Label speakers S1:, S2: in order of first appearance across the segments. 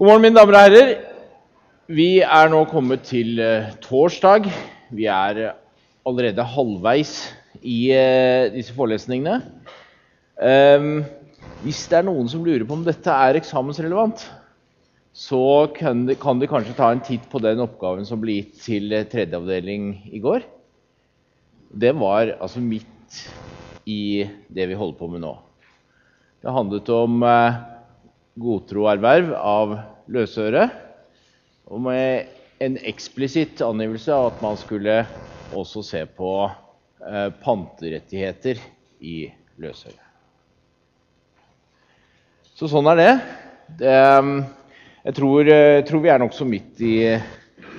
S1: God morgen, mine damer og herrer. Vi er nå kommet til eh, torsdag. Vi er eh, allerede halvveis i eh, disse forelesningene. Ehm, hvis det er noen som lurer på om dette er eksamensrelevant, så kan de, kan de kanskje ta en titt på den oppgaven som ble gitt til tredje avdeling i går. Det var altså midt i det vi holder på med nå. Det handlet om eh, godtro erverv av løsøre, og med en eksplisitt angivelse av at man skulle også se på eh, panterettigheter i løsøre. Så sånn er det. det jeg tror, jeg tror vi er nokså midt i,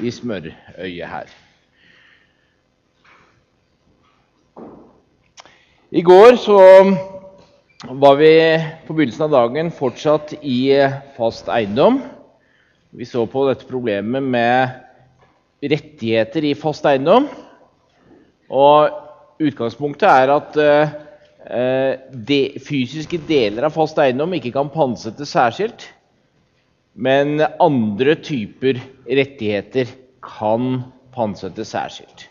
S1: i smørøyet her. I går så var vi på begynnelsen av dagen fortsatt i fast eiendom. Vi så på dette problemet med rettigheter i fast eiendom. Og utgangspunktet er at eh, de fysiske deler av fast eiendom ikke kan pantsettes særskilt, men andre typer rettigheter kan pantsettes særskilt.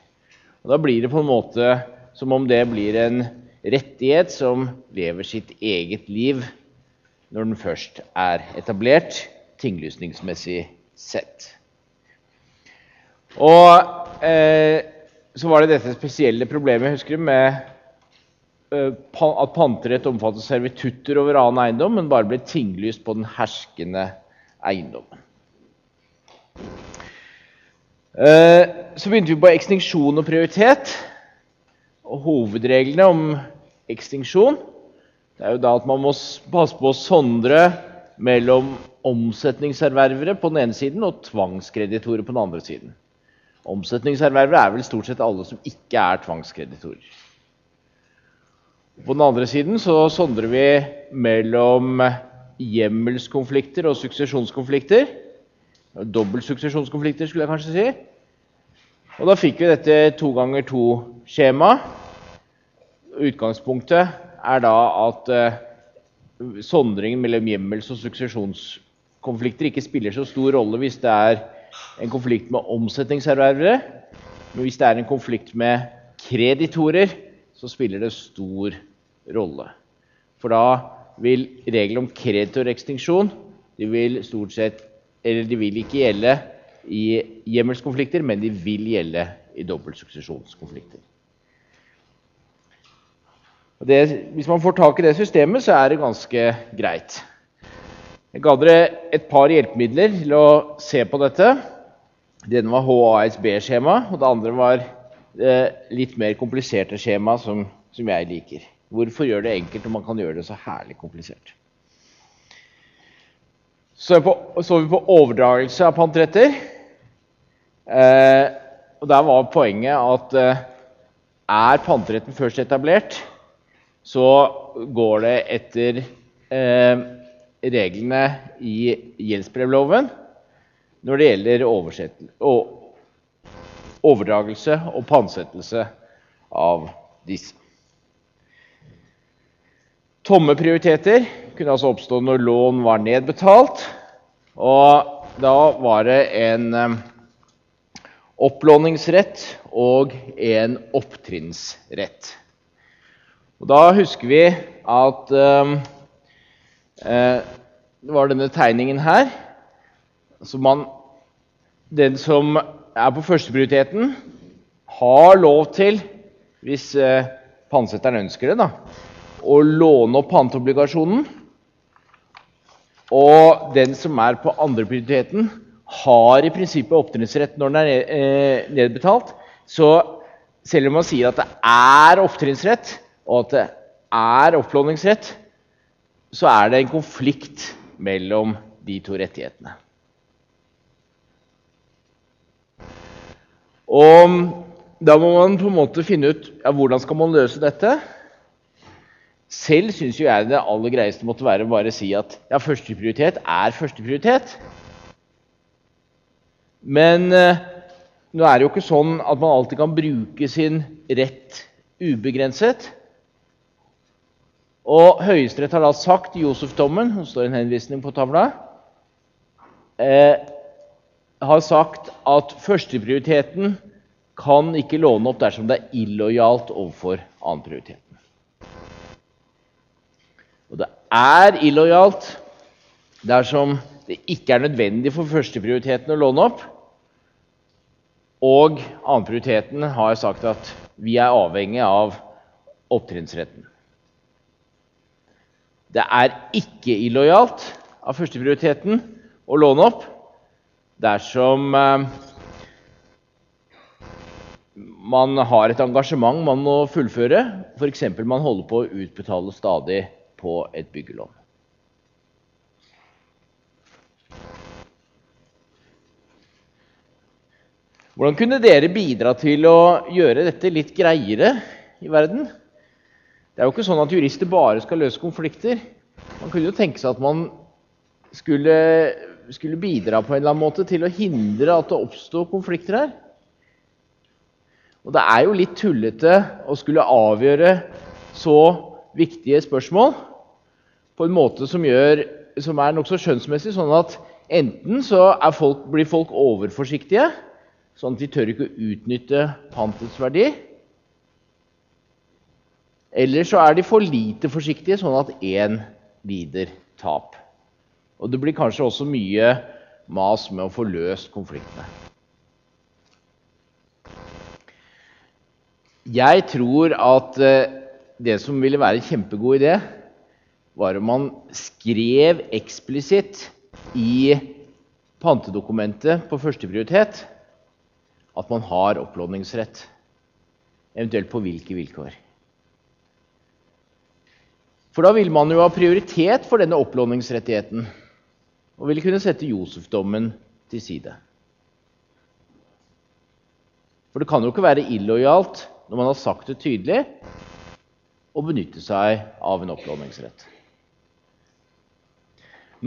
S1: Og da blir det på en måte som om det blir en rettighet som lever sitt eget liv når den først er etablert, tinglysningsmessig sett. Og eh, så var det dette spesielle problemet husker du, med eh, at panterett omfattet servitutter over annen eiendom, men bare ble tinglyst på den herskende eiendommen. Eh, så begynte vi på ekstinksjon og prioritet. Hovedreglene om ekstinksjon det er jo da at man må passe på å sondre mellom omsetningserververe på den ene siden og tvangskreditorer på den andre siden. Omsetningserververe er vel stort sett alle som ikke er tvangskreditorer. På den andre siden så sondrer vi mellom hjemmelskonflikter og suksesjonskonflikter. Dobbeltsuksesjonskonflikter, skulle jeg kanskje si. Og da fikk vi dette to ganger to-skjemaet. Utgangspunktet er da at eh, sondringen mellom hjemmels- og suksesjonskonflikter ikke spiller så stor rolle hvis det er en konflikt med omsetningserververe. Men hvis det er en konflikt med kreditorer, så spiller det stor rolle. For da vil regelen om kreditorekstinksjon de vil stort sett, eller de vil ikke gjelde i hjemmelskonflikter, men de vil gjelde i dobbeltsuksesjonskonflikter. Det, hvis man får tak i det systemet, så er det ganske greit. Jeg ga dere et par hjelpemidler til å se på dette. Det ene var HASB-skjema, og det andre var det litt mer kompliserte skjema som, som, jeg liker. Hvorfor gjøre det enkelt når man kan gjøre det så herlig komplisert? Så, på, så vi på overdragelse av pantretter. Eh, og Der var poenget at eh, er pantretten først etablert, så går det etter eh, reglene i gjeldsbrevloven når det gjelder overdragelse og pantsettelse av disse. Tomme prioriteter kunne altså oppstå når lån var nedbetalt. Og da var det en eh, opplåningsrett og en opptrinnsrett. Og Da husker vi at um, eh, det var denne tegningen her. Altså man, den som er på førsteprioriteten, har lov til, hvis eh, pantsetteren ønsker det, da, å låne opp panteobligasjonen. Og den som er på andreprioriteten, har i prinsippet opptrinnsrett når den er eh, nedbetalt. Så selv om man sier at det er opptrinnsrett, og at det er opplåningsrett, så er det en konflikt mellom de to rettighetene. Og Da må man på en måte finne ut ja, hvordan skal man løse dette. Selv syns jeg det aller greieste måtte være å bare si at ja, førsteprioritet er førsteprioritet. Men eh, nå er det jo ikke sånn at man alltid kan bruke sin rett ubegrenset. Og Høyesterett har da sagt Josef-dommen det står en henvisning på tavla, eh, har sagt at førsteprioriteten kan ikke låne opp dersom det er illojalt overfor annenprioriteten. Og det er illojalt dersom det ikke er nødvendig for førsteprioriteten å låne opp. Og annenprioriteten har sagt at vi er avhengig av opptrinnsretten. Det er ikke illojalt av førsteprioriteten å låne opp dersom eh, man har et engasjement man må fullføre, f.eks. man holder på å utbetale stadig på et byggelån. Hvordan kunne dere bidra til å gjøre dette litt greiere i verden? Det er jo ikke sånn at jurister bare skal løse konflikter. Man kunne jo tenke seg at man skulle, skulle bidra på en eller annen måte til å hindre at det oppstår konflikter her. Og det er jo litt tullete å skulle avgjøre så viktige spørsmål på en måte som, gjør, som er nokså skjønnsmessig, sånn at enten så folk, blir folk overforsiktige, sånn at de tør ikke å utnytte pantets verdi, eller så er de for lite forsiktige, sånn at én lider tap. Og det blir kanskje også mye mas med å få løst konfliktene. Jeg tror at eh, det som ville være en kjempegod idé, var om man skrev eksplisitt i pantedokumentet på førsteprioritet at man har opplåningsrett. Eventuelt på hvilke vilkår. For da vil man jo ha prioritet for denne opplåningsrettigheten og ville kunne sette Josef-dommen til side. For det kan jo ikke være illojalt når man har sagt det tydelig, å benytte seg av en opplåningsrett.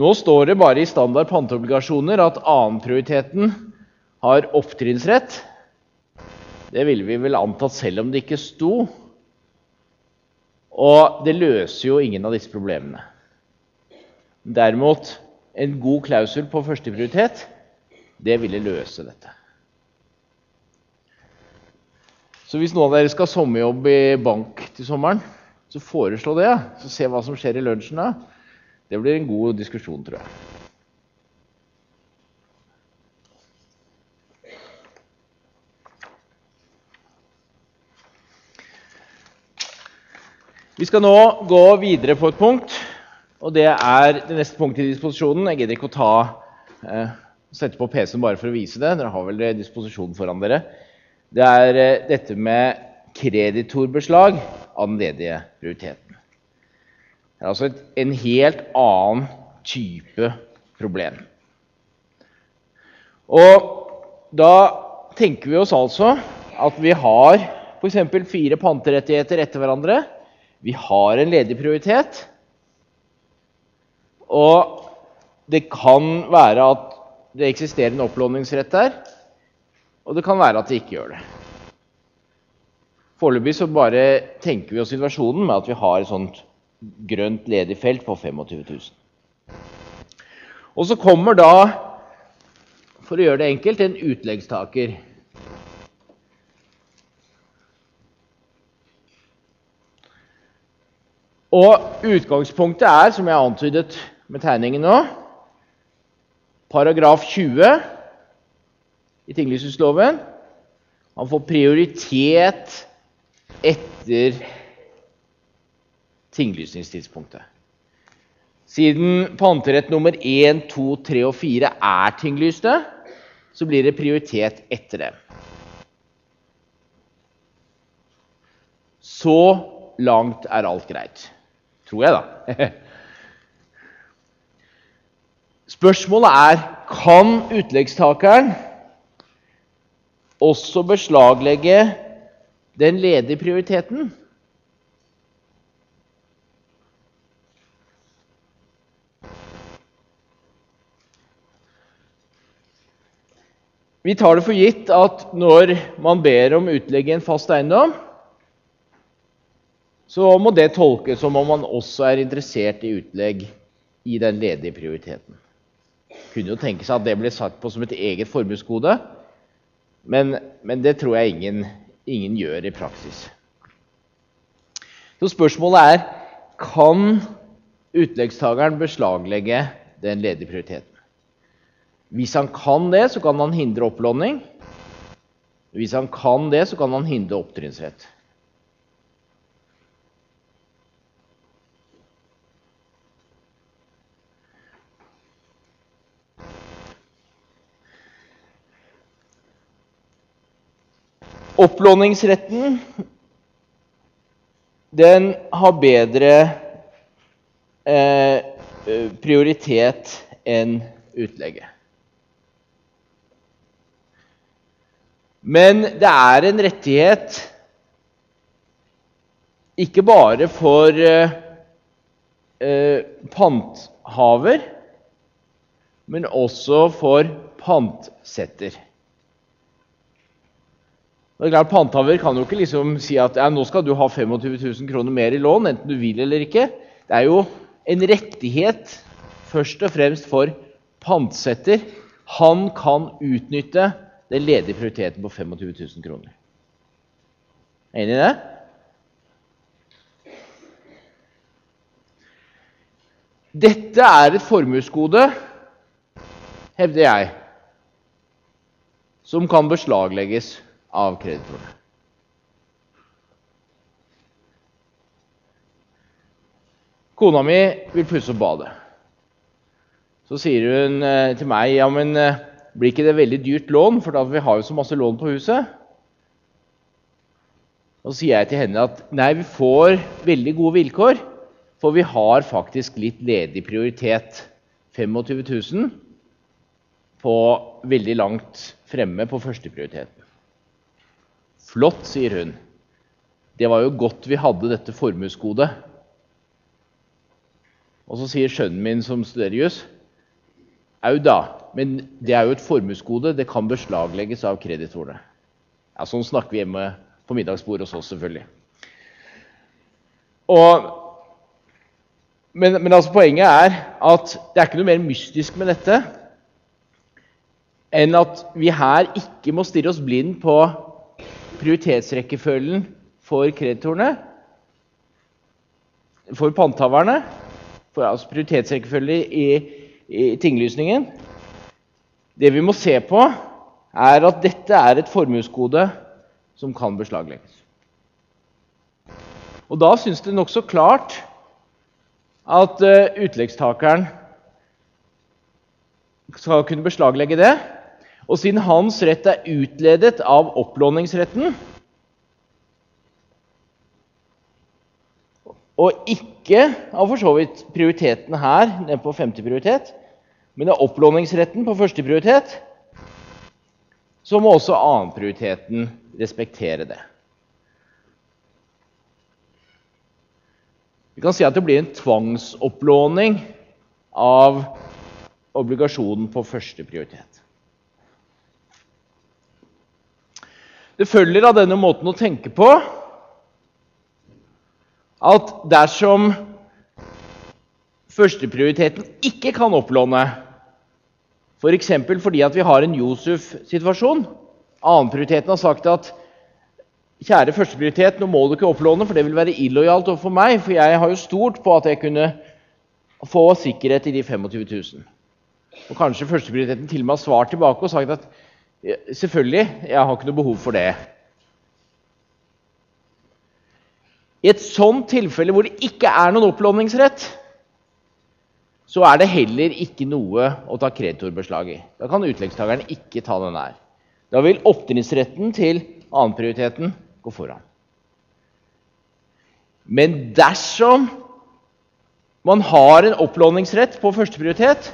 S1: Nå står det bare i standard panteobligasjoner at annenprioriteten har opptrinnsrett. Det ville vi vel antatt selv om det ikke sto. Og det løser jo ingen av disse problemene. Derimot, en god klausul på førsteprioritet, det ville løse dette. Så hvis noen av dere skal sommerjobb i bank til sommeren, så foreslå det. Så se hva som skjer i lunsjen da. Det blir en god diskusjon, tror jeg. Vi skal nå gå videre på et punkt, og det er det neste punktet i disposisjonen. Jeg gidder ikke å ta, eh, sette på PC-en bare for å vise det. Dere har vel disposisjonen foran dere. Det er eh, dette med kreditorbeslag av den ledige prioriteten. Det er altså et, en helt annen type problem. Og da tenker vi oss altså at vi har f.eks. fire panterettigheter etter hverandre. Vi har en ledig prioritet. Og det kan være at det eksisterer en opplåningsrett der, og det kan være at det ikke gjør det. Foreløpig så bare tenker vi oss situasjonen med at vi har et sånt grønt ledig felt på 25 000. Og så kommer da, for å gjøre det enkelt, en utleggstaker. Og utgangspunktet er, som jeg antydet med tegningen nå, paragraf 20 i tinglysningsloven. Han får prioritet etter tinglysningstidspunktet. Siden panterett nummer 1, 2, 3 og 4 er tinglyste, så blir det prioritet etter det. Så langt er alt greit. Tror jeg, da. Spørsmålet er kan utleggstakeren også beslaglegge den ledige prioriteten. Vi tar det for gitt at når man ber om utlegge en fast eiendom, så må det tolkes som om man også er interessert i utlegg i den ledige prioriteten. kunne jo tenke seg at det ble satt på som et eget formuesgode, men, men, det tror jeg ingen, ingen gjør i praksis. Så spørsmålet er kan utleggstakeren beslaglegge den ledige prioriteten. Hvis han kan det, så kan han hindre opplåning. Hvis han kan det, så kan han hindre opptrinnsrett. Opplåningsretten den har bedre eh, prioritet enn utlegget. Men det er en rettighet ikke bare for eh, eh panthaver, men også for pantsetter. Det er klart, Panthaver kan jo ikke liksom si at ja, nå skal du ha 25 000 kroner mer i lån, enten du vil eller ikke. Det er jo en rettighet først og fremst for pantsetter. Han kan utnytte den ledige prioriteten på 25 000 kroner. Enig i det? Dette er et formuesgode, hevder jeg, som kan beslaglegges av kreditorene. Kona mi vil pusse opp badet. Så sier hun eh, til meg ja, men eh, blir ikke det veldig dyrt lån, for da vi har jo så masse lån på huset. Og så sier jeg til henne at nei, vi får veldig gode vilkår, for vi har faktisk litt ledig prioritet. 25 000 på veldig langt fremme på førsteprioriteten. Flott, sier hun. Det var jo godt vi hadde dette formuesgodet. Og så sier sønnen min som studerer juss, au da, men det er jo et formuesgode. Det kan beslaglegges av kreditorene. Ja, sånn snakker vi hjemme på middagsbordet hos oss, selvfølgelig. Og, men, men altså, poenget er at det er ikke noe mer mystisk med dette enn at vi her ikke må stirre oss blind på prioritetsrekkefølgen for kreditorene, for panthaverne, for altså prioritetsrekkefølge i, i tinglysningen Det vi må se på, er at dette er et formuesgode som kan beslaglegges. Og Da syns det nokså klart at uh, utleggstakeren skal kunne beslaglegge det. Og siden hans rett er utledet av opplåningsretten, og ikke av for så vidt prioriteten her, den på femte prioritet, men av opplåningsretten på første prioritet, så må også annenprioriteten respektere det. Vi kan si at det blir en tvangsopplåning av obligasjonen på første prioritet. Det følger av denne måten å tenke på at dersom førsteprioriteten ikke kan opplåne, f.eks. For fordi vi har en Josef-situasjon Annenprioriteten har sagt at kjære førsteprioritet, nå må du ikke opplåne, for det vil være illojalt overfor meg, for jeg har jo stort på at jeg kunne få sikkerhet i de 25 000. Og kanskje førsteprioriteten til og med har svart tilbake og sagt at Selvfølgelig. Jeg har ikke noe behov for det. I et sånt tilfelle hvor det ikke er noen opplåningsrett, så er det heller ikke noe å ta kreditorbeslag i. Da kan utleggstakeren ikke ta den her. Da vil opptrinnsretten til annenprioriteten gå foran. Men dersom man har en opplåningsrett på førsteprioritet,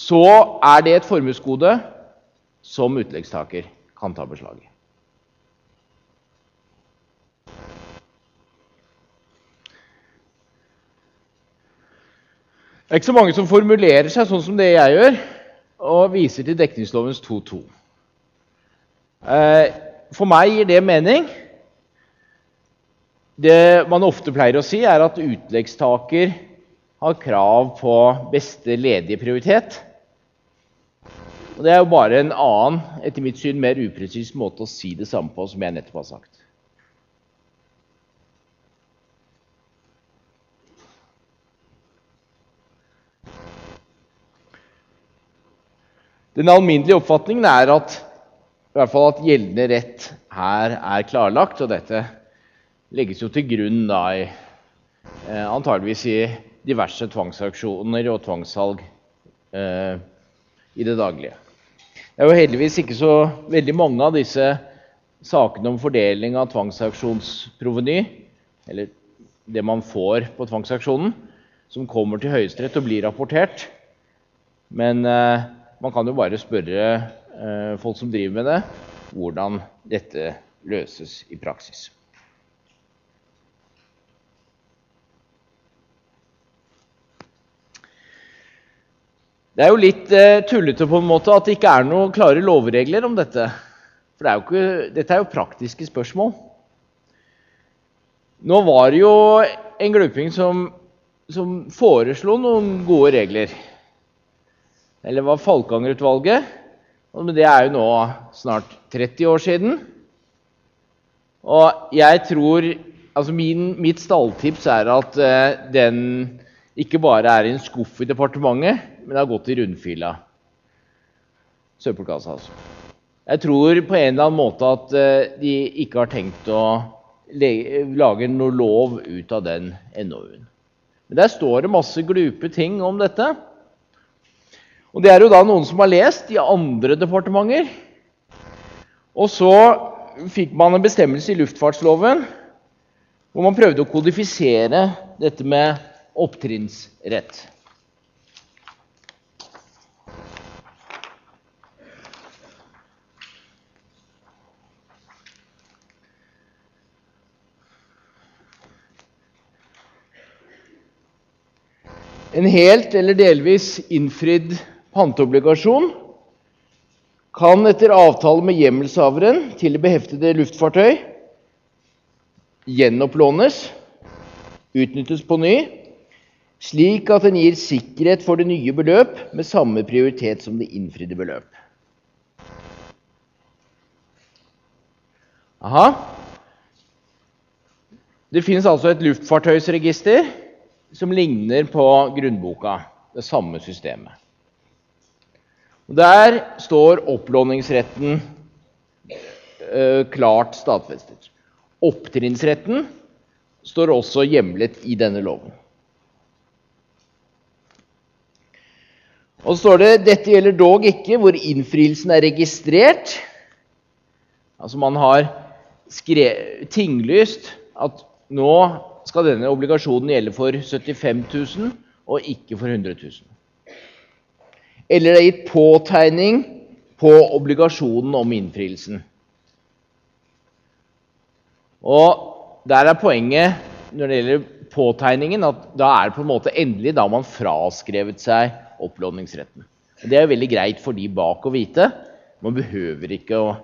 S1: så er det et formuesgode som utleggstaker kan ta beslag i. Det er ikke så mange som formulerer seg sånn som det jeg gjør, og viser til dekningslovens 2.2. Eh, for meg gir det mening. Det man ofte pleier å si, er at utleggstaker har krav på beste ledige prioritet. Og Det er jo bare en annen, etter mitt syn, mer upresis måte å si det samme på, som jeg nettopp har sagt. Den alminnelige oppfatningen er at, at gjeldende rett her er klarlagt. Og dette legges jo til grunn da i, eh, antageligvis i diverse tvangsaksjoner og tvangssalg eh, i det daglige. Det er jo heldigvis ikke så veldig mange av disse sakene om fordeling av tvangsaksjonsproveny, eller det man får på tvangsaksjonen, som kommer til Høyesterett og blir rapportert. Men eh, man kan jo bare spørre eh, folk som driver med det, hvordan dette løses i praksis. Det er jo litt eh, tullete på en måte at det ikke er noen klare lovregler om dette. For det er ikke, dette er jo praktiske spørsmål. Nå var det jo en gluping som, som foreslo noen gode regler. Eller var Falkanger-utvalget. Men det er jo nå snart 30 år siden. Og jeg tror Altså min, mitt stalltips er at eh, den ikke bare er i en skuff i departementet, men det har gått i rundfylla. Søppelkassa, altså. Jeg tror på en eller annen måte at uh, de ikke har tenkt å lage noe lov ut av den NOU-en. Men der står det masse glupe ting om dette. Og Det er jo da noen som har lest i andre departementer. Og så fikk man en bestemmelse i luftfartsloven hvor man prøvde å kodifisere dette med opptrinnsrett. En helt eller delvis innfridd panteobligasjon kan etter avtale med hjemmelshaveren til det beheftede luftfartøy gjenopplånes, utnyttes på ny, slik at den gir sikkerhet for det nye beløp med samme prioritet som det innfridde beløp. Aha. Det finnes altså et luftfartøysregister som ligner på grunnboka, det samme systemet. Og Der står opplåningsretten eh, klart stadfestet. Opptrinnsretten står også hjemlet i denne loven. Og så står det dette gjelder dog ikke hvor innfrielsen er registrert. Altså man har tinglyst at nå skal denne obligasjonen gjelde for 75 000 og ikke for 100 000 eller det er gitt påtegning på obligasjonen om innfrielsen. Og Der er poenget når det gjelder påtegningen, at da er det på en måte endelig da man fraskrevet seg opplåningsretten. Og Det er veldig greit for de bak å vite. Man behøver ikke å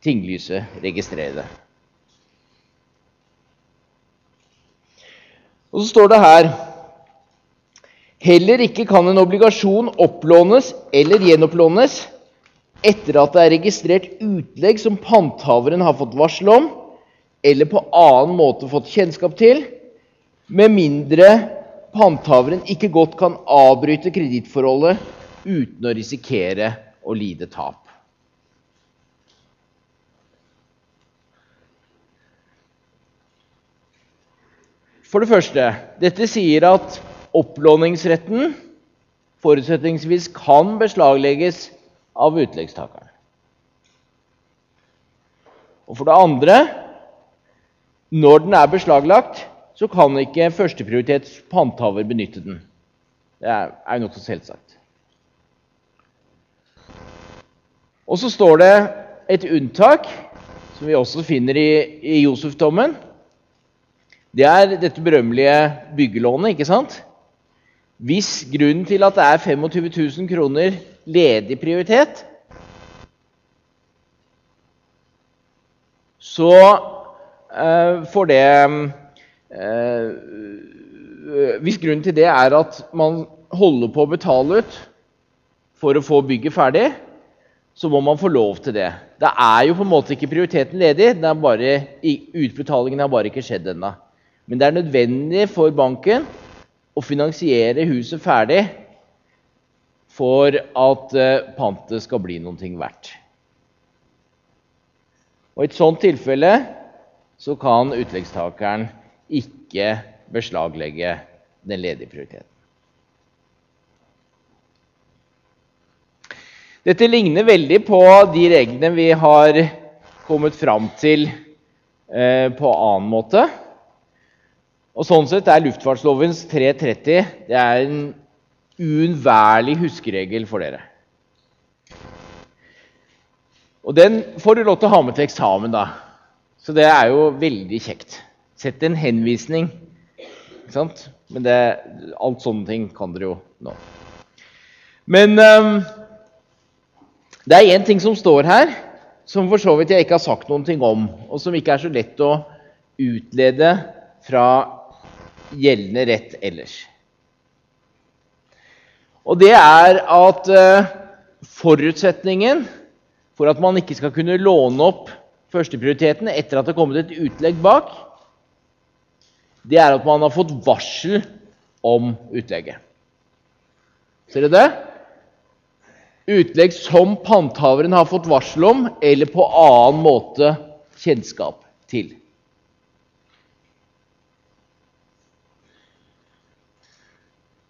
S1: tinglyse registrere det. Og så står det her Heller ikke kan en obligasjon opplånes eller gjenopplånes etter at det er registrert utlegg som panthaveren har fått varsel om, eller på annen måte fått kjennskap til, med mindre panthaveren ikke godt kan avbryte kredittforholdet uten å risikere å lide tap. For det første, dette sier at opplåningsretten forutsetningsvis kan beslaglegges av utleggstakeren. Og for det andre når den er beslaglagt, så kan ikke førsteprioritets panthaver benytte den. Det er, er nokså selvsagt. Og så står det et unntak, som vi også finner i, i Josef-dommen. Det er dette berømmelige byggelånet, ikke sant? Hvis grunnen til at det er 25 000 kroner ledig prioritet, så uh, får det øh, hvis grunnen til det er at man holder på å betale ut for å få bygget ferdig, så må man få lov til det. Det er jo på en måte ikke prioriteten ledig, bare, utbetalingen har bare ikke skjedd ennå. Men det er nødvendig for banken å finansiere huset ferdig for at uh, pantet skal bli noe verdt. Og I et sånt tilfelle så kan utleggstakeren ikke beslaglegge den ledige prioriteten. Dette ligner veldig på de reglene vi har kommet fram til eh, på annen måte. Og Sånn sett er luftfartslovens 330 det er en uunnværlig huskeregel for dere. Og Den får du lov til å ha med til eksamen, da. Så det er jo veldig kjekt. Sett en henvisning. Ikke sant? Men det, alt sånne ting kan dere jo nå. Men um, det er én ting som står her, som for så vidt jeg ikke har sagt noen ting om, og som ikke er så lett å utlede fra gjeldende rett ellers. Og det er at uh, forutsetningen for at man ikke skal kunne låne opp førsteprioriteten etter at det har kommet et utlegg bak, det er at man har fått varsel om utlegget. Ser dere det? utlegg som panthaveren har fått varsel om eller på annen måte kjennskap til.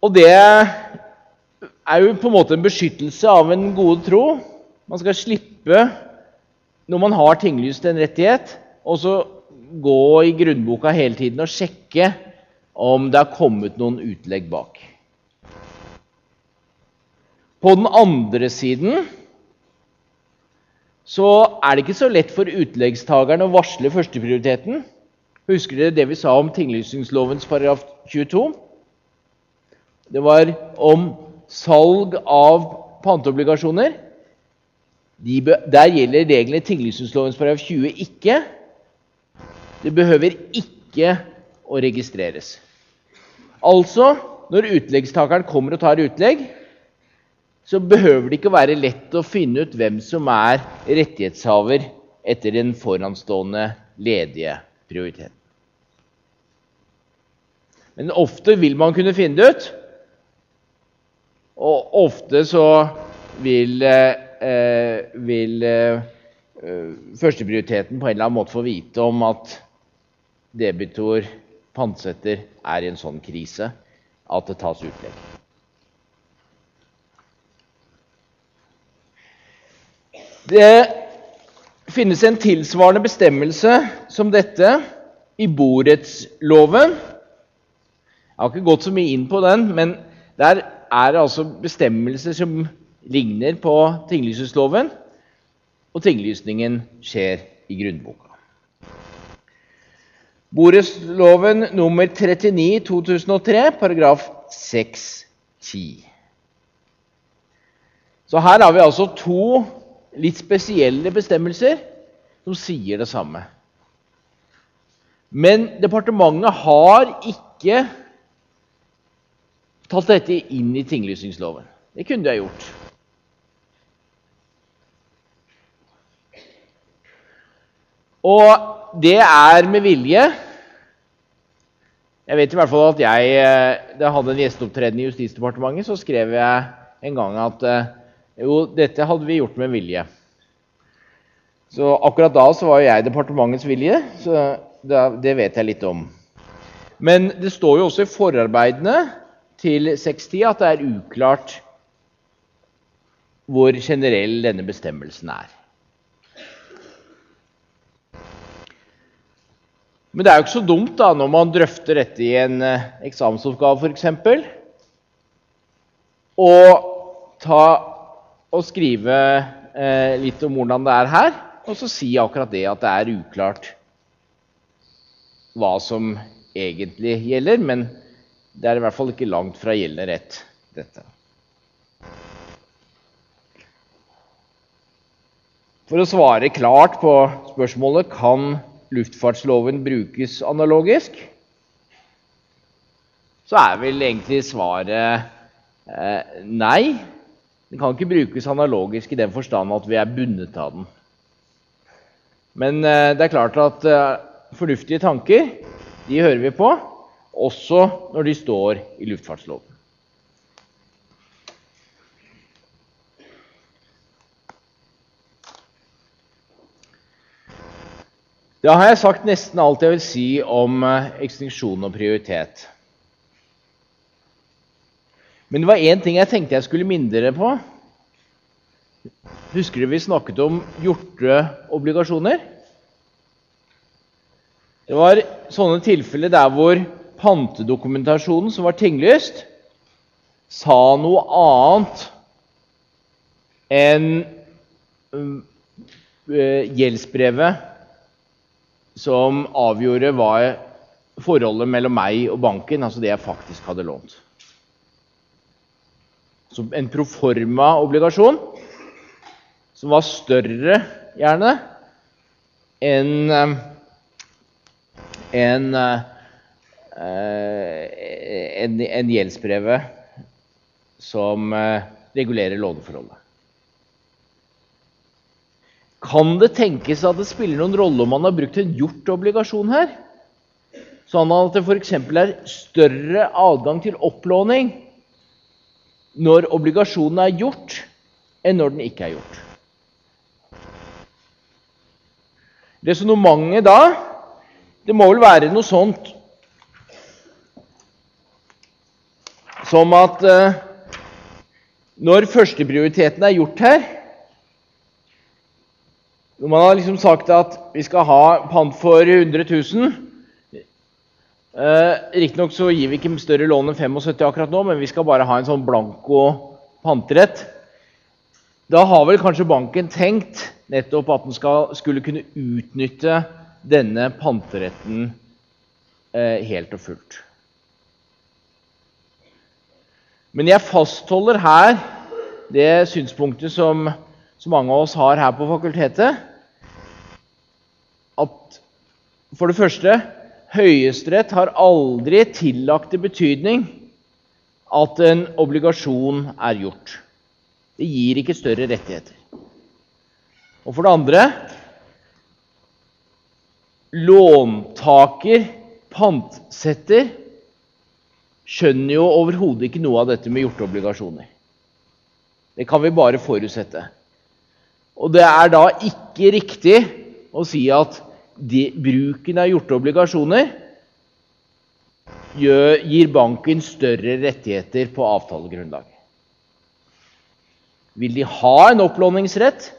S1: Og det er jo på en måte en beskyttelse av en gode tro. Man skal slippe, når man har tinglyst en rettighet, og så gå i grunnboka hele tiden og sjekke om det har kommet noen utlegg bak. På den andre siden så er det ikke så lett for utleggstakeren å varsle førsteprioriteten. Husker dere det vi sa om tinglysningslovens paragraf 22? Det var om salg av panteobligasjoner. De der gjelder reglene i tinglysningsloven paragraf 20 ikke. Det behøver ikke å registreres. Altså, når utleggstakeren kommer og tar utlegg, så behøver det ikke være lett å finne ut hvem som er rettighetshaver etter den foranstående ledige prioriteten. Men ofte vil man kunne finne det ut. Og ofte så vil, eh, vil eh, førsteprioriteten på en eller annen måte få vite om at debitor, pantsetter, er i en sånn krise at det tas utlegg. Det finnes en tilsvarende bestemmelse som dette i borettsloven. Jeg har ikke gått så mye inn på den, men der er det altså bestemmelser som ligner på tinglysningsloven, og tinglysningen skjer i grunnboka. Borettsloven nummer 39 2003, paragraf 6-10. Så her har vi altså to litt spesielle bestemmelser som sier det samme. Men departementet har ikke tatt dette inn i tinglysningsloven. Det kunne de ha gjort. Og det er med vilje. Jeg vet i hvert fall at jeg, eh, Da jeg hadde en gjesteopptreden i Justisdepartementet, så skrev jeg en gang at eh, jo, dette hadde vi gjort med vilje. Så akkurat da så var jo jeg departementets vilje, så det vet jeg litt om. Men det står jo også i forarbeidene til 610 at det er uklart hvor generell denne bestemmelsen er. Men det er jo ikke så dumt da, når man drøfter dette i en eh, eksamensoppgave f.eks., å å skrive eh, litt om hvordan det er her, og så si akkurat det at det er uklart hva som egentlig gjelder. Men det er i hvert fall ikke langt fra gjeldende rett, dette. For å svare klart på spørsmålet kan luftfartsloven brukes analogisk, så er vel egentlig svaret eh, nei. Den kan ikke brukes analogisk i den forstand at vi er bundet av den. Men eh, det er klart at eh, fornuftige tanker de hører vi på, også når de står i luftfartsloven. Da har jeg sagt nesten alt jeg vil si om eh, ekstinksjon og prioritet. Men det var én ting jeg tenkte jeg skulle minne dere på. Husker dere vi snakket om hjorteobligasjoner? Det var sånne tilfeller der hvor pantedokumentasjonen som var tinglyst, sa noe annet enn uh, gjeldsbrevet som avgjorde hva forholdet mellom meg og banken, altså det jeg faktisk hadde lånt. Så en proforma-obligasjon som var større, gjerne, enn en, enn en, en gjeldsbrevet som eh, regulerer låneforholdet. Kan det tenkes at det spiller noen rolle om man har brukt en gjort-obligasjon her? Sånn at det f.eks. er større adgang til opplåning når obligasjonen er gjort, enn når den ikke er gjort. Resonnementet da det må vel være noe sånt som at eh, når førsteprioriteten er gjort her når man har liksom sagt at vi skal ha pant for 100 000 eh, Riktignok så gir vi ikke større lån enn 75 akkurat nå, men vi skal bare ha en sånn blanko panterett. Da har vel kanskje banken tenkt nettopp at den skal, skulle kunne utnytte denne panteretten eh, helt og fullt. Men jeg fastholder her det synspunktet som som mange av oss har her på fakultetet, at for det første Høyesterett har aldri tillagt det betydning at en obligasjon er gjort. Det gir ikke større rettigheter. Og for det andre Låntaker, pantsetter, skjønner jo overhodet ikke noe av dette med gjorte obligasjoner. Det kan vi bare forutsette. Og det er da ikke riktig å si at de, bruken av gjorte obligasjoner gjør, gir banken større rettigheter på avtalegrunnlag. Vil de ha en opplåningsrett,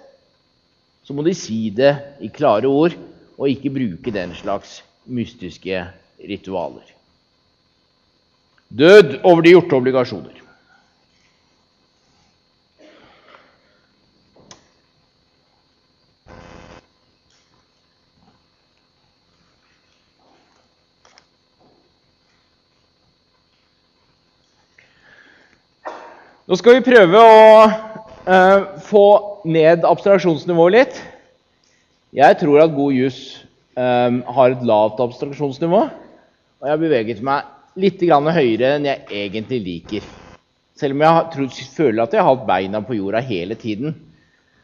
S1: så må de si det i klare ord og ikke bruke den slags mystiske ritualer. Død over de gjorte obligasjoner. Nå skal vi prøve å eh, få ned abstraksjonsnivået litt. Jeg tror at god jus eh, har et lavt abstraksjonsnivå. Og jeg har beveget meg litt høyere enn jeg egentlig liker. Selv om jeg tror, føler at jeg har hatt beina på jorda hele tiden.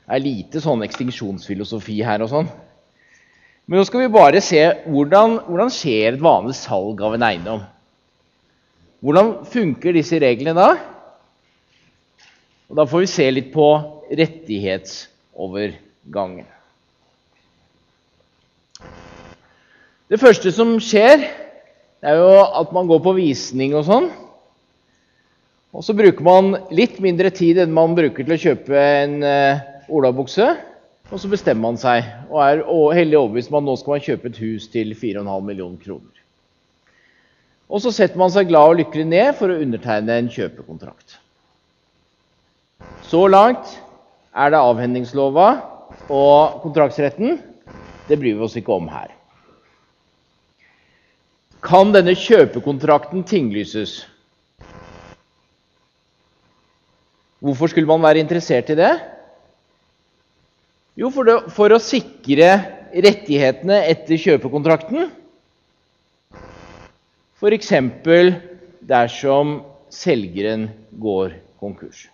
S1: Det er lite sånn ekstinksjonsfilosofi her og sånn. Men nå skal vi bare se hvordan, hvordan skjer et vanlig salg av en eiendom. Hvordan funker disse reglene da? Og Da får vi se litt på rettighetsovergangen. Det første som skjer, det er jo at man går på visning og sånn. Og så bruker man litt mindre tid enn man bruker til å kjøpe en uh, olabukse. Og så bestemmer man seg og er heldig overbevist om at nå skal man kjøpe et hus til 4,5 millioner kroner. Og så setter man seg glad og lykkelig ned for å undertegne en kjøpekontrakt. Så langt er det avhendingslova og kontraktsretten. Det bryr vi oss ikke om her. Kan denne kjøpekontrakten tinglyses? Hvorfor skulle man være interessert i det? Jo, for, det, for å sikre rettighetene etter kjøpekontrakten. F.eks. dersom selgeren går konkurs.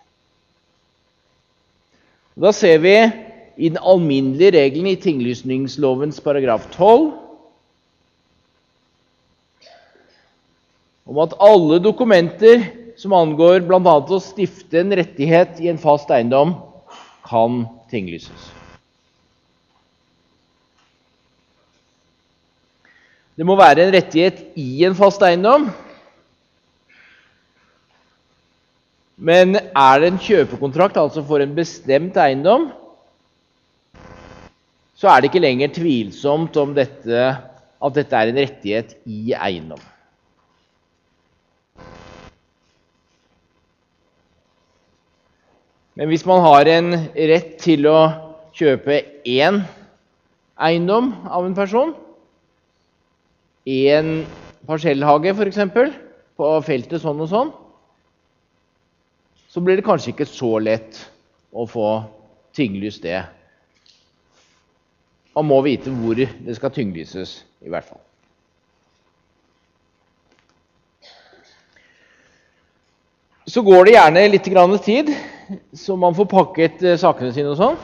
S1: Da ser vi i den alminnelige regelen i tinglysningslovens paragraf 12 om at alle dokumenter som angår bl.a. å stifte en rettighet i en fast eiendom, kan tinglyses. Det må være en rettighet i en fast eiendom. Men er det en kjøpekontrakt, altså for en bestemt eiendom, så er det ikke lenger tvilsomt om dette, at dette er en rettighet i eiendom. Men hvis man har en rett til å kjøpe én eiendom av en person, én parsellhage f.eks., på feltet sånn og sånn, så blir det kanskje ikke så lett å få tynglyst det. Man må vite hvor det skal tynglyses, i hvert fall. Så går det gjerne litt tid, så man får pakket eh, sakene sine og sånn.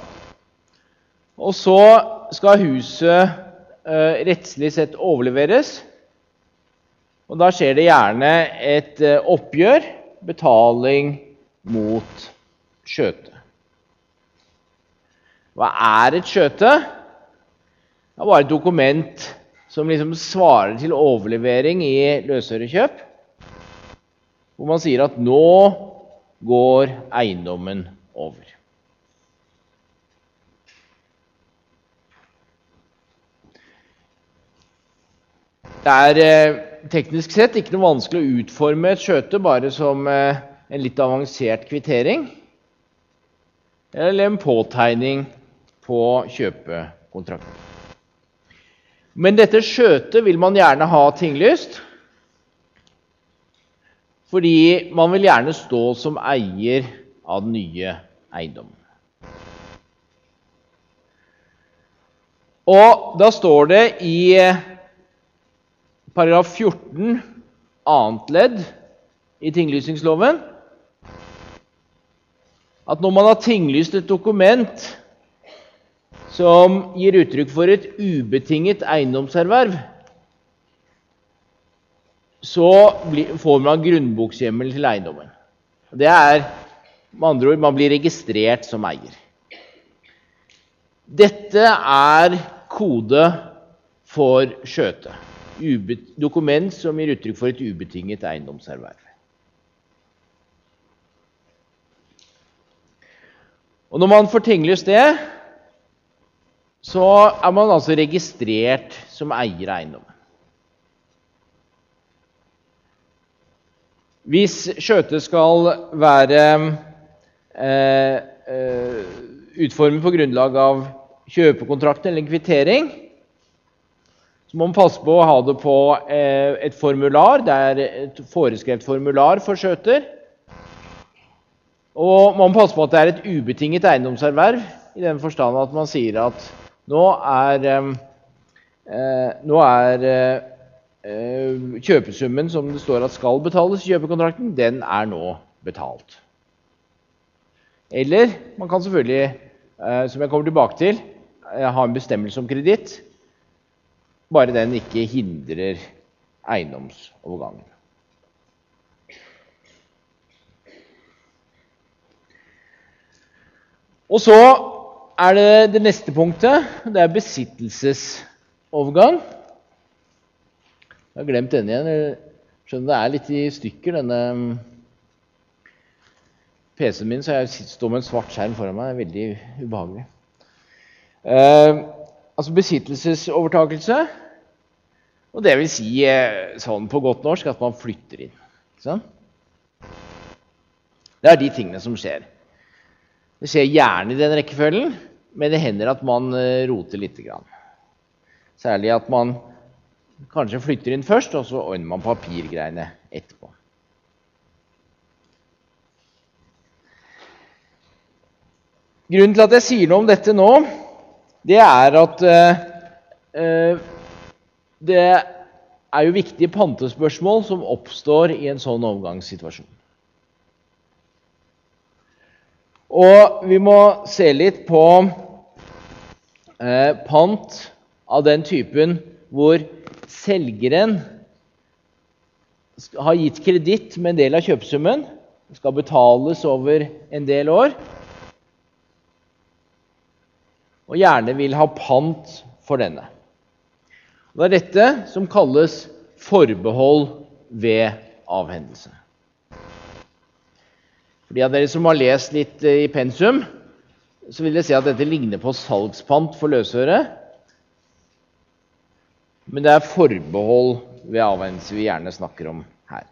S1: Og så skal huset eh, rettslig sett overleveres. Og da skjer det gjerne et eh, oppgjør, betaling mot skjøte. Hva er et skjøte? Det er bare et dokument som liksom svarer til overlevering i løsørekjøp, hvor man sier at nå går eiendommen over. Det er eh, teknisk sett ikke noe vanskelig å utforme et skjøte bare som eh, en litt avansert kvittering eller en påtegning på kjøpekontrakten. Men dette skjøtet vil man gjerne ha tinglyst, fordi man vil gjerne stå som eier av den nye eiendommen. Og da står det i paragraf 14 annet ledd i tinglysingsloven at når man har tinglyst et dokument som gir uttrykk for et ubetinget eiendomserverv, så får man grunnbokshjemmel til eiendommen. Det er med andre ord man blir registrert som eier. Dette er kode for skjøte. Dokument som gir uttrykk for et ubetinget eiendomserverv. Og når man får tinglyst det, så er man altså registrert som eier av eiendommen. Hvis skjøtet skal være eh, eh, utformet på grunnlag av kjøpekontrakt eller kvittering, så må man passe på å ha det på eh, et formular. Det er et foreskrevet formular for skjøter. Og man må passe på at det er et ubetinget eiendomserverv, i den forstand at man sier at nå er, eh, nå er eh, kjøpesummen som det står at skal betales i kjøpekontrakten, den er nå betalt. Eller man kan selvfølgelig, eh, som jeg kommer tilbake til, eh, ha en bestemmelse om kreditt, bare den ikke hindrer eiendomsovergangen. Og så er det det neste punktet. Det er besittelsesovergang. Jeg har glemt denne igjen. Skjønner det er litt i stykker, denne mm, PC-en min, så jeg står med en svart skjerm foran meg. Det er veldig ubehagelig. Eh, altså besittelsesovertakelse. Og det vil si eh, sånn på godt norsk at man flytter inn. Sånn? Det er de tingene som skjer. Det skjer gjerne i den rekkefølgen, men det hender at man roter roter litt. Særlig at man kanskje flytter inn først, og så ordner man papirgreiene etterpå. Grunnen til at jeg sier noe om dette nå, det er at eh, det er jo viktige pantespørsmål som oppstår i en sånn overgangssituasjon. Og vi må se litt på eh, pant av den typen hvor selgeren har gitt kreditt med en del av kjøpesummen, skal betales over en del år, og gjerne vil ha pant for denne. Og det er dette som kalles forbehold ved avhendelse. For de av dere som har lest litt eh, i pensum, så vil dere si at dette ligner på salgspant for løsøre. Men det er forbehold ved avhendelse vi gjerne snakker om her.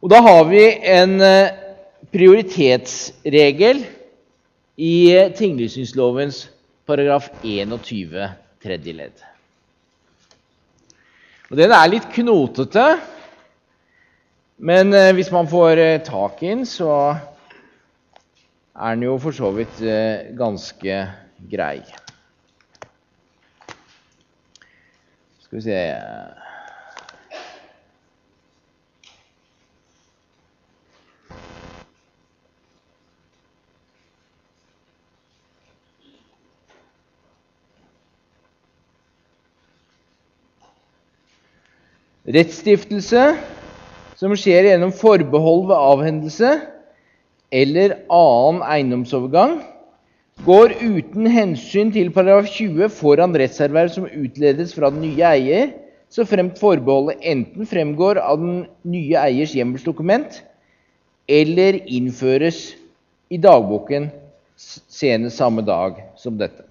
S1: Og da har vi en eh, prioritetsregel i tinglysningslovens paragraf 21 tredje ledd. Og Den er litt knotete, men eh, hvis man får eh, tak i den, så er den jo for så vidt eh, ganske grei. Skal vi se. Rettsstiftelse som skjer gjennom forbehold ved avhendelse eller annen eiendomsovergang, går uten hensyn til paragraf 20 foran rettserverv som utledes fra den nye eier, så fremt forbeholdet enten fremgår av den nye eiers hjemmelsdokument eller innføres i dagboken senest samme dag som dette.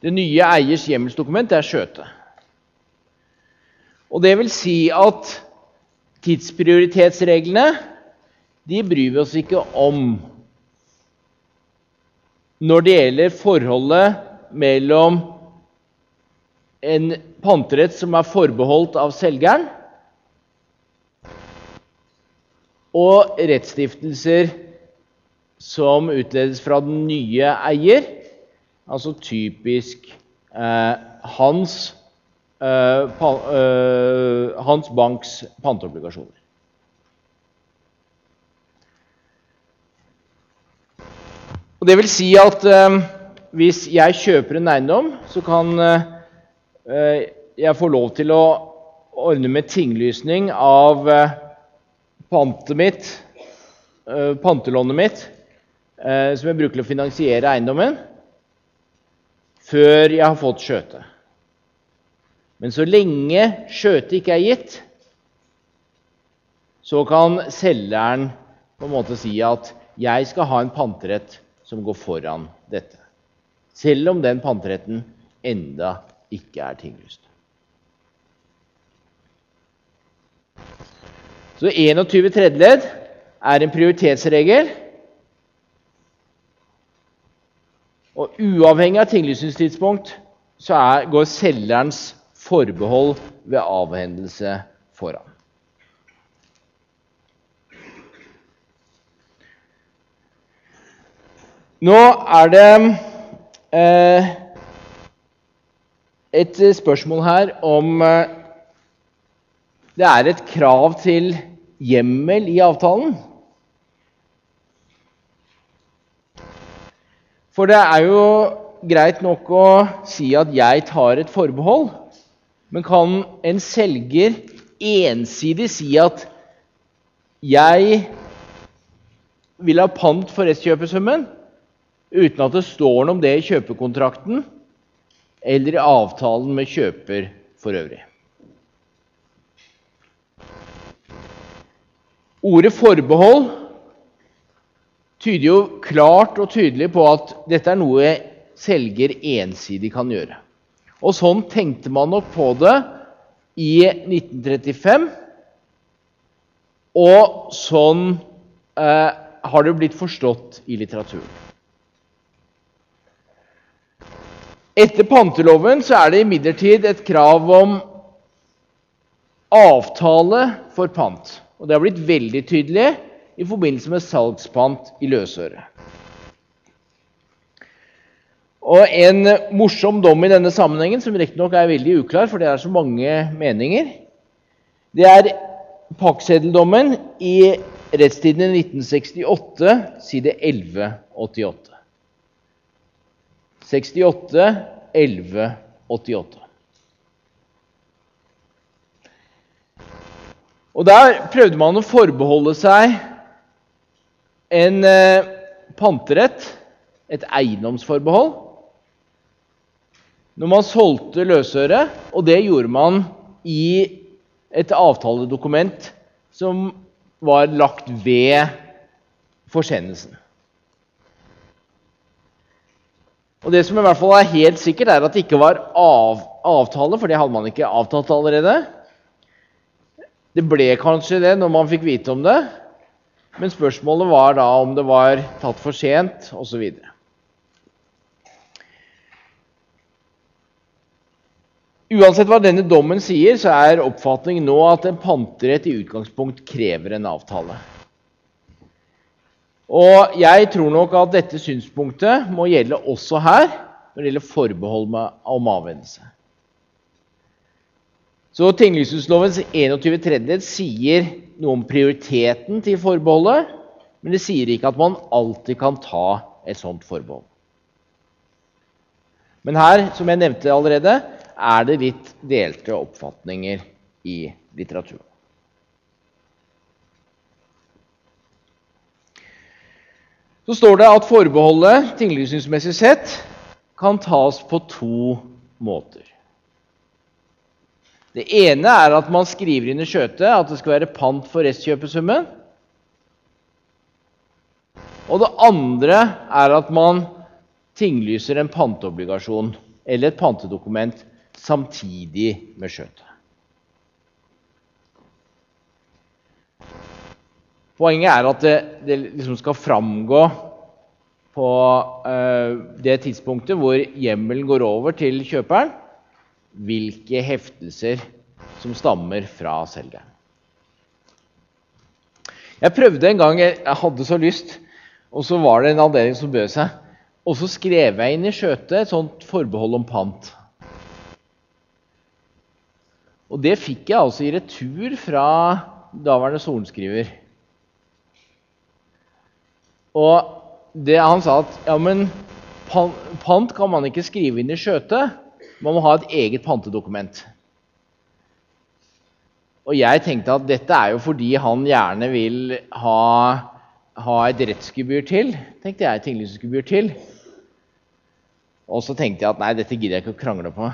S1: Det nye eiers hjemmelsdokument er skjøtet. Og det vil si at tidsprioritetsreglene de bryr vi oss ikke om når det gjelder forholdet mellom en panterett som er forbeholdt av selgeren, og rettsstiftelser som utledes fra den nye eier, altså typisk eh, hans Eh, eh, Hans Banks panteobligasjoner. Og Det vil si at eh, hvis jeg kjøper en eiendom, så kan jeg få lov til å ordne med tinglysning av pantet mitt, pantelånet mitt, som jeg bruker til å finansiere eiendommen, før jeg har fått skjøte. Men så lenge skjøtet ikke er gitt, så kan selgeren på en måte si at 'jeg skal ha en panterett som går foran dette', selv om den panteretten enda ikke er tinglyst. Så 21 tredjeledd er en prioritetsregel. Og uavhengig av tinglysningstidspunkt så er, går selgerens forbehold ved avhendelse foran. Nå er det eh, et spørsmål her om eh, det er et krav til hjemmel i avtalen. For det er jo greit nok å si at 'jeg tar et forbehold'. Men kan en selger ensidig si at 'jeg vil ha pant for restkjøpesummen', uten at det står noe om det i kjøpekontrakten eller i avtalen med kjøper for øvrig? Ordet 'forbehold' tyder jo klart og tydelig på at dette er noe selger ensidig kan gjøre. Og sånn tenkte man nok på det i 1935. Og sånn eh, har det blitt forstått i litteraturen. Etter panteloven så er det imidlertid et krav om avtale for pant. Og det har blitt veldig tydelig i forbindelse med salgspant i løsøre. Og en morsom dom i denne sammenhengen, som riktignok er veldig uklar, for det er så mange meninger, det er pakkseddeldommen i Rettstiden i 1968, side 1188. 68 1188. Og Der prøvde man å forbeholde seg en eh, panterett, et eiendomsforbehold, når man solgte løsøret, og det gjorde man i et avtaledokument som var lagt ved forsendelsen. Og Det som i hvert fall er helt sikkert, er at det ikke var av, avtale, for det hadde man ikke avtalt allerede. Det ble kanskje det når man fikk vite om det, men spørsmålet var da om det var tatt for sent osv. Uansett hva denne dommen sier, så er oppfatningen nå at en panterett i utgangspunkt krever en avtale. Og jeg tror nok at dette synspunktet må gjelde også her når det gjelder forbehold om avvendelse. Så Tinglysningslovens 21. tredjedel sier noe om prioriteten til forbeholdet, men det sier ikke at man alltid kan ta et sånt forbehold. Men her, som jeg nevnte allerede, er det litt delte oppfatninger i litteraturen. Så står det at forbeholdet tinglysningsmessig sett kan tas på to måter. Det ene er at man skriver inn i skjøtet at det skal være pant for restkjøpesummen. Og det andre er at man tinglyser en panteobligasjon eller et pantedokument samtidig med skjøtet. Poenget er at det, det liksom skal framgå på uh, det tidspunktet hvor hjemmelen går over til kjøperen, hvilke heftelser som stammer fra selgeren. Jeg prøvde en gang, jeg hadde så lyst, og så var det en avdeling som bød seg. Og så skrev jeg inn i skjøtet et sånt forbehold om pant. Og det fikk jeg altså i retur fra daværende sorenskriver. Og det, han sa at ja, men pant kan man ikke skrive inn i skjøtet. Man må ha et eget pantedokument. Og jeg tenkte at dette er jo fordi han gjerne vil ha, ha et rettsgebyr til. tenkte jeg, tinglysningsgebyr til. Og så tenkte jeg at nei, dette gidder jeg ikke å krangle på.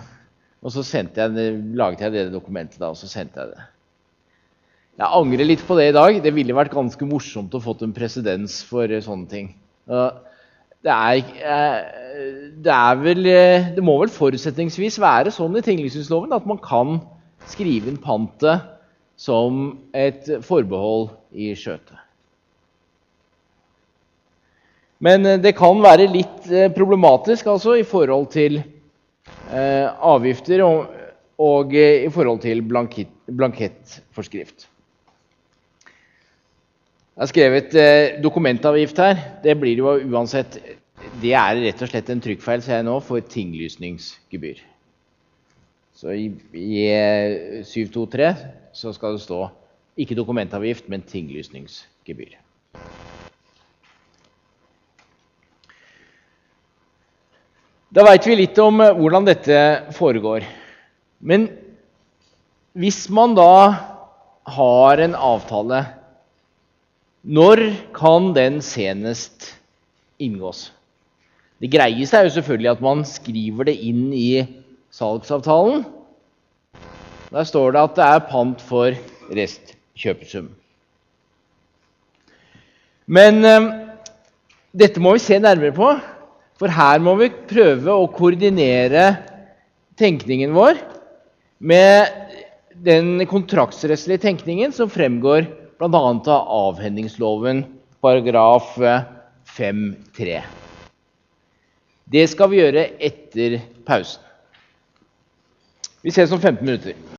S1: Og så jeg, laget jeg det dokumentet da, og så sendte jeg det. Jeg angrer litt på det i dag. Det ville vært ganske morsomt å fått en presedens for sånne ting. Det, er, eh, det, er vel, eh, det må vel forutsetningsvis være sånn i tinglysningsloven at man kan skrive inn pantet som et forbehold i skjøtet. Men eh, det kan være litt problematisk altså, i forhold til eh, avgifter og, og i forhold til blankett, blankettforskrift. Jeg har skrevet eh, dokumentavgift her. Det blir jo uansett Det er rett og slett en trykkfeil, ser jeg nå, for tinglysningsgebyr. Så i, i 723 eh, så skal det stå ikke dokumentavgift, men tinglysningsgebyr. Da veit vi litt om eh, hvordan dette foregår. Men hvis man da har en avtale når kan den senest inngås? Det greieste er jo selvfølgelig at man skriver det inn i salgsavtalen. Der står det at det er pant for restkjøpesum. Men eh, dette må vi se nærmere på, for her må vi prøve å koordinere tenkningen vår med den kontraktsrettslige tenkningen som fremgår bl.a. av avhendingsloven paragraf 5-3. Det skal vi gjøre etter pausen. Vi ses om 15 minutter.